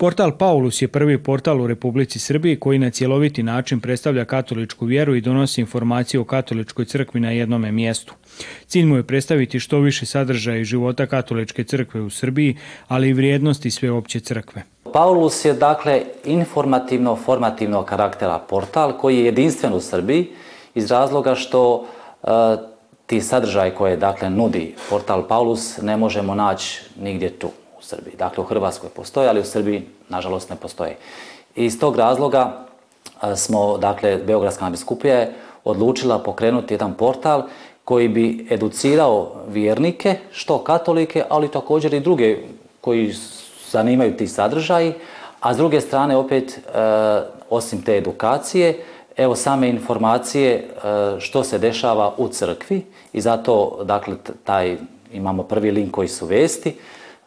Portal Paulus je prvi portal u Republici Srbiji koji na cjeloviti način predstavlja katoličku vjeru i donosi informacije o katoličkoj crkvi na jednome mjestu. Cilj mu je predstaviti što više sadržaja i života katoličke crkve u Srbiji, ali i vrijednosti sveopće crkve. Paulus je dakle informativno-formativnog karaktera portal koji je jedinstven u Srbiji iz razloga što e, ti sadržaj koje dakle nudi portal Paulus ne možemo naći nigdje tu u Srbiji. Dakle, u Hrvatskoj postoje, ali u Srbiji, nažalost, ne postoje. I iz tog razloga smo, dakle, Beogradska nadbiskupija je odlučila pokrenuti jedan portal koji bi educirao vjernike, što katolike, ali također i druge koji zanimaju ti sadržaji, a s druge strane opet, e, osim te edukacije, evo same informacije e, što se dešava u crkvi i zato, dakle, taj, imamo prvi link koji su vesti,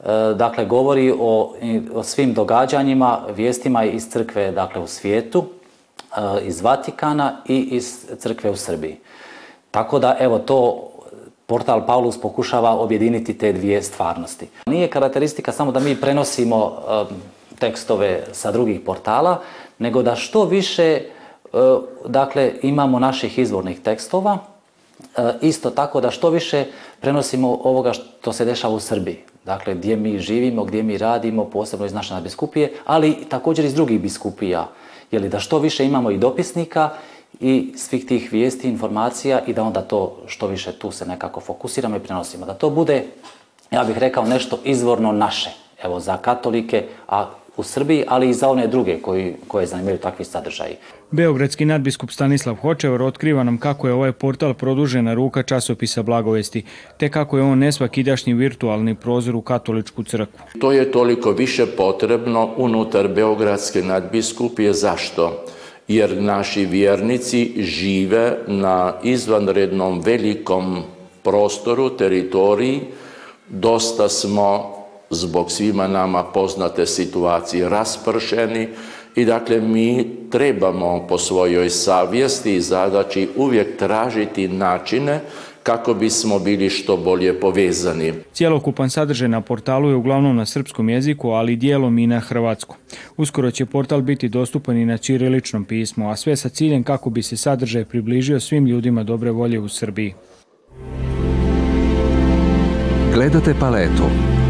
E, dakle govori o, svim događanjima, vijestima iz crkve dakle u svijetu, e, iz Vatikana i iz crkve u Srbiji. Tako da evo to portal Paulus pokušava objediniti te dvije stvarnosti. Nije karakteristika samo da mi prenosimo e, tekstove sa drugih portala, nego da što više dakle imamo naših izvornih tekstova E, isto tako da što više prenosimo ovoga što se dešava u Srbiji. Dakle, gdje mi živimo, gdje mi radimo, posebno iz naše biskupije, ali također iz drugih biskupija. Jeli, da što više imamo i dopisnika i svih tih vijesti, informacija i da onda to što više tu se nekako fokusiramo i prenosimo. Da to bude, ja bih rekao, nešto izvorno naše. Evo, za katolike, a u Srbiji, ali i za one druge koji, koje zanimaju takvi sadržaji. Beogradski nadbiskup Stanislav Hočevar otkriva nam kako je ovaj portal produžena ruka časopisa Blagovesti, te kako je on nesvakidašnji virtualni prozor u katoličku crkvu. To je toliko više potrebno unutar Beogradske nadbiskupije. Zašto? Jer naši vjernici žive na izvanrednom velikom prostoru, teritoriji. Dosta smo zbog svima nama poznate situacije raspršeni i dakle mi trebamo po svojoj savjesti i zadaći uvijek tražiti načine kako bismo bili što bolje povezani. Cjelokupan sadržaj na portalu je uglavnom na srpskom jeziku, ali dijelom i na hrvatskom. Uskoro će portal biti dostupan i na čiriličnom pismu, a sve sa ciljem kako bi se sadržaj približio svim ljudima dobre volje u Srbiji. Gledate paletu.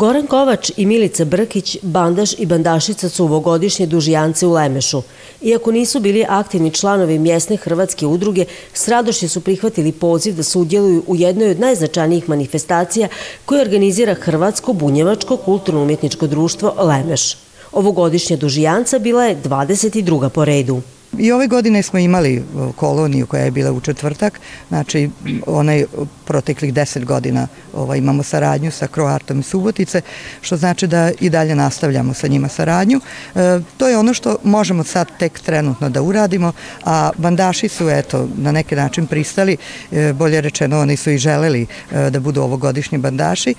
Goran Kovač i Milica Brkić, Bandaš i bandašica su ovogodišnje dužijance u Lemešu. Iako nisu bili aktivni članovi mjesne hrvatske udruge, s radošću su prihvatili poziv da sudjeluju u jednoj od najznačajnijih manifestacija koje organizira Hrvatsko bunjevačko kulturno-umjetničko društvo Lemeš. Ovogodišnja dužijanca bila je 22. po redu. I ove godine smo imali e, koloniju koja je bila u četvrtak, znači onaj e, proteklih deset godina ovaj, imamo saradnju sa kroartom i Subotice, što znači da i dalje nastavljamo sa njima saradnju. E, to je ono što možemo sad tek trenutno da uradimo, a bandaši su eto na neki način pristali, bolje rečeno oni su i želeli da budu ovogodišnji bandaši,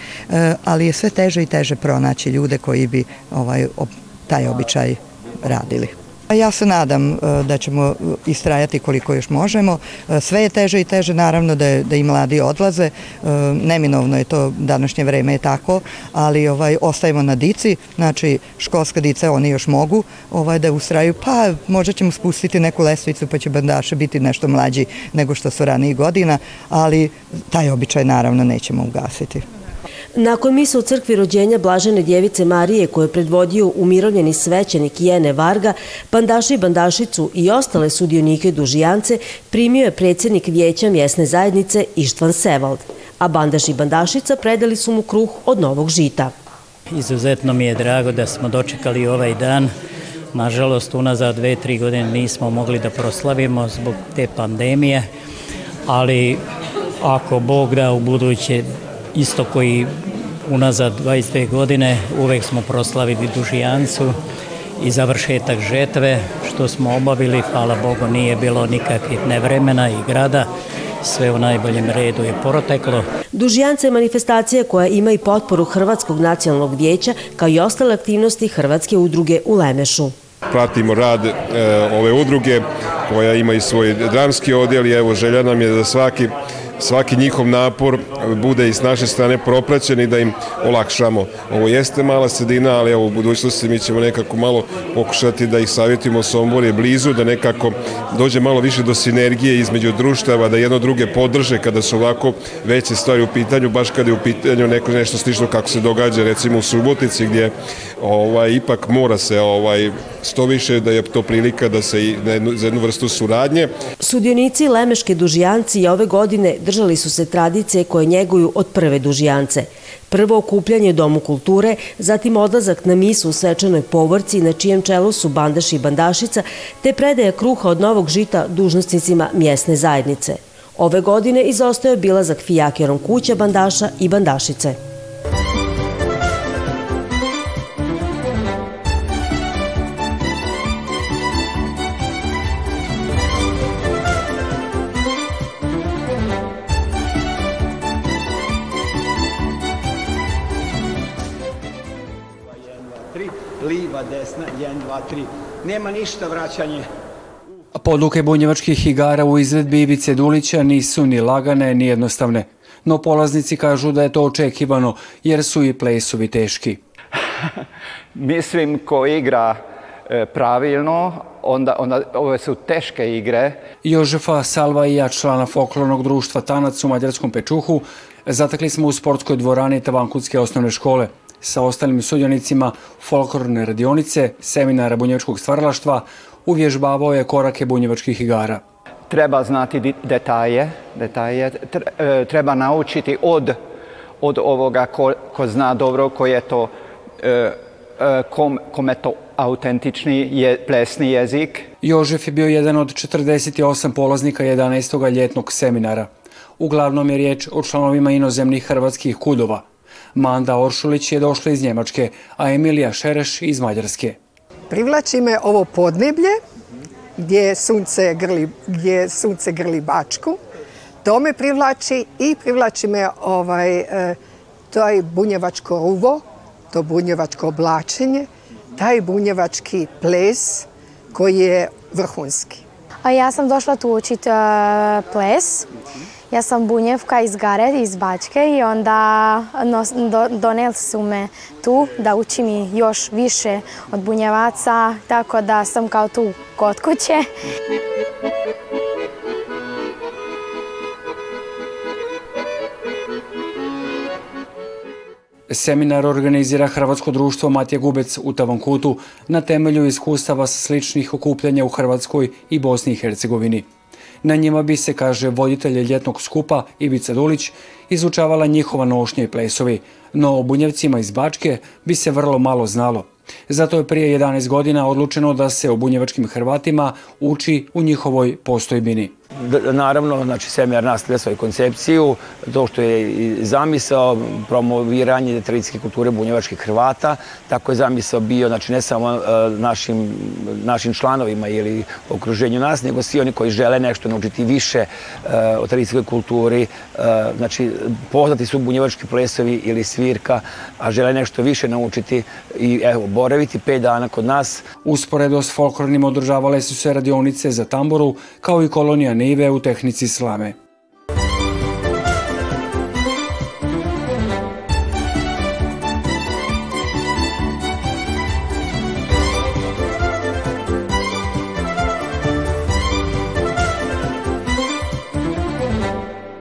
ali je sve teže i teže pronaći ljude koji bi ovaj, taj običaj radili. Ja se nadam e, da ćemo e, istrajati koliko još možemo. E, sve je teže i teže, naravno da, da i mladi odlaze. Neminovno je to, današnje vreme je tako, ali ovaj, ostajemo na dici, znači školska dica oni još mogu ovaj, da ustraju, pa možda ćemo spustiti neku lesvicu pa će bandaše biti nešto mlađi nego što su ranijih godina, ali taj običaj naravno nećemo ugasiti. Nakon misa u crkvi rođenja Blažene djevice Marije koje je predvodio umirovljeni svećenik Jene Varga, bandaši i bandašicu i ostale sudionike dužijance primio je predsjednik vijeća mjesne zajednice Ištvan Sevald, a bandaš i bandašica predali su mu kruh od novog žita. Izuzetno mi je drago da smo dočekali ovaj dan. Nažalost, unazad dve, tri godine nismo mogli da proslavimo zbog te pandemije, ali ako Bog da u buduće isto koji unazad 22 godine uvek smo proslavili dužijancu i završetak žetve što smo obavili, hvala Bogu nije bilo nikakvih nevremena i grada sve u najboljem redu je proteklo. Dužijance je manifestacija koja ima i potporu Hrvatskog nacionalnog vijeća kao i ostale aktivnosti Hrvatske udruge u Lemešu. Pratimo rad e, ove udruge koja ima i svoj dramski odjel i evo želja nam je da svaki svaki njihov napor bude i s naše strane propraćen i da im olakšamo. Ovo jeste mala sredina, ali evo u budućnosti mi ćemo nekako malo pokušati da ih savjetimo Sombor je blizu, da nekako dođe malo više do sinergije između društava, da jedno druge podrže kada su ovako veće stvari u pitanju, baš kada je u pitanju neko nešto slično kako se događa recimo u Subotici gdje ovaj, ipak mora se ovaj, Sto više da je to prilika da se i za jednu vrstu suradnje. Sudionici Lemeške dužijanci ove godine držali su se tradicije koje njeguju od prve dužijance. Prvo okupljanje Domu kulture, zatim odlazak na misu u svečanoj povrci na čijem čelu su bandaš i bandašica, te predaja kruha od novog žita dužnostnicima mjesne zajednice. Ove godine izostao je bilazak fijakerom kuća bandaša i bandašice. desna, jedan, dva, tri, Nema ništa vraćanje Podluke bunjevačkih igara u izvedbi Ivice Dulića nisu ni lagane ni jednostavne, no polaznici kažu da je to očekivano jer su i plesovi teški. Mislim ko igra e, pravilno, onda, ove su teške igre. Jožefa Salva ja, člana folklornog društva Tanac u Mađarskom Pečuhu, zatakli smo u sportskoj dvorani Tavankutske osnovne škole sa ostalim sudionicima folklorne radionice, seminara bunjevačkog stvaralaštva, uvježbavao je korake bunjevačkih igara. Treba znati detalje, detalje e, treba naučiti od, od ovoga ko, zna dobro, ko je to e, e, kom, je to autentični je, plesni jezik. Jožef je bio jedan od 48 polaznika 11. ljetnog seminara. Uglavnom je riječ o članovima inozemnih hrvatskih kudova, Manda Oršulić je došla iz Njemačke, a Emilija Šereš iz Mađarske. Privlači me ovo podneblje gdje sunce grli, gdje sunce grli bačku. To me privlači i privlači me ovaj, e, bunjevačko uvo, to bunjevačko oblačenje, taj bunjevački ples koji je vrhunski. Ja sam došla tu učiti e, ples ja sam bunjevka iz Gare, iz Bačke i onda nos, su me tu da uči još više od bunjevaca, tako da sam kao tu kod kuće. Seminar organizira Hrvatsko društvo Matija Gubec u Tavankutu na temelju iskustava sličnih okupljanja u Hrvatskoj i Bosni i Hercegovini. Na njima bi se, kaže voditelj ljetnog skupa Ivica Dulić, izučavala njihova nošnja i plesovi, no o bunjevcima iz Bačke bi se vrlo malo znalo. Zato je prije 11 godina odlučeno da se o bunjevačkim Hrvatima uči u njihovoj postojbini. Naravno, znači, seminar nastavlja svoju koncepciju, to što je zamisao promoviranje tradicijske kulture bunjevačkih Hrvata, tako je zamisao bio znači, ne samo e, našim, našim članovima ili okruženju nas, nego svi oni koji žele nešto naučiti više e, o tradicijskoj kulturi, e, znači poznati su bunjevački plesovi ili svirka, a žele nešto više naučiti i evo, boraviti 5 dana kod nas. Usporedo s folklornim održavale su se radionice za tamburu kao i kolonija nive u tehnici slame.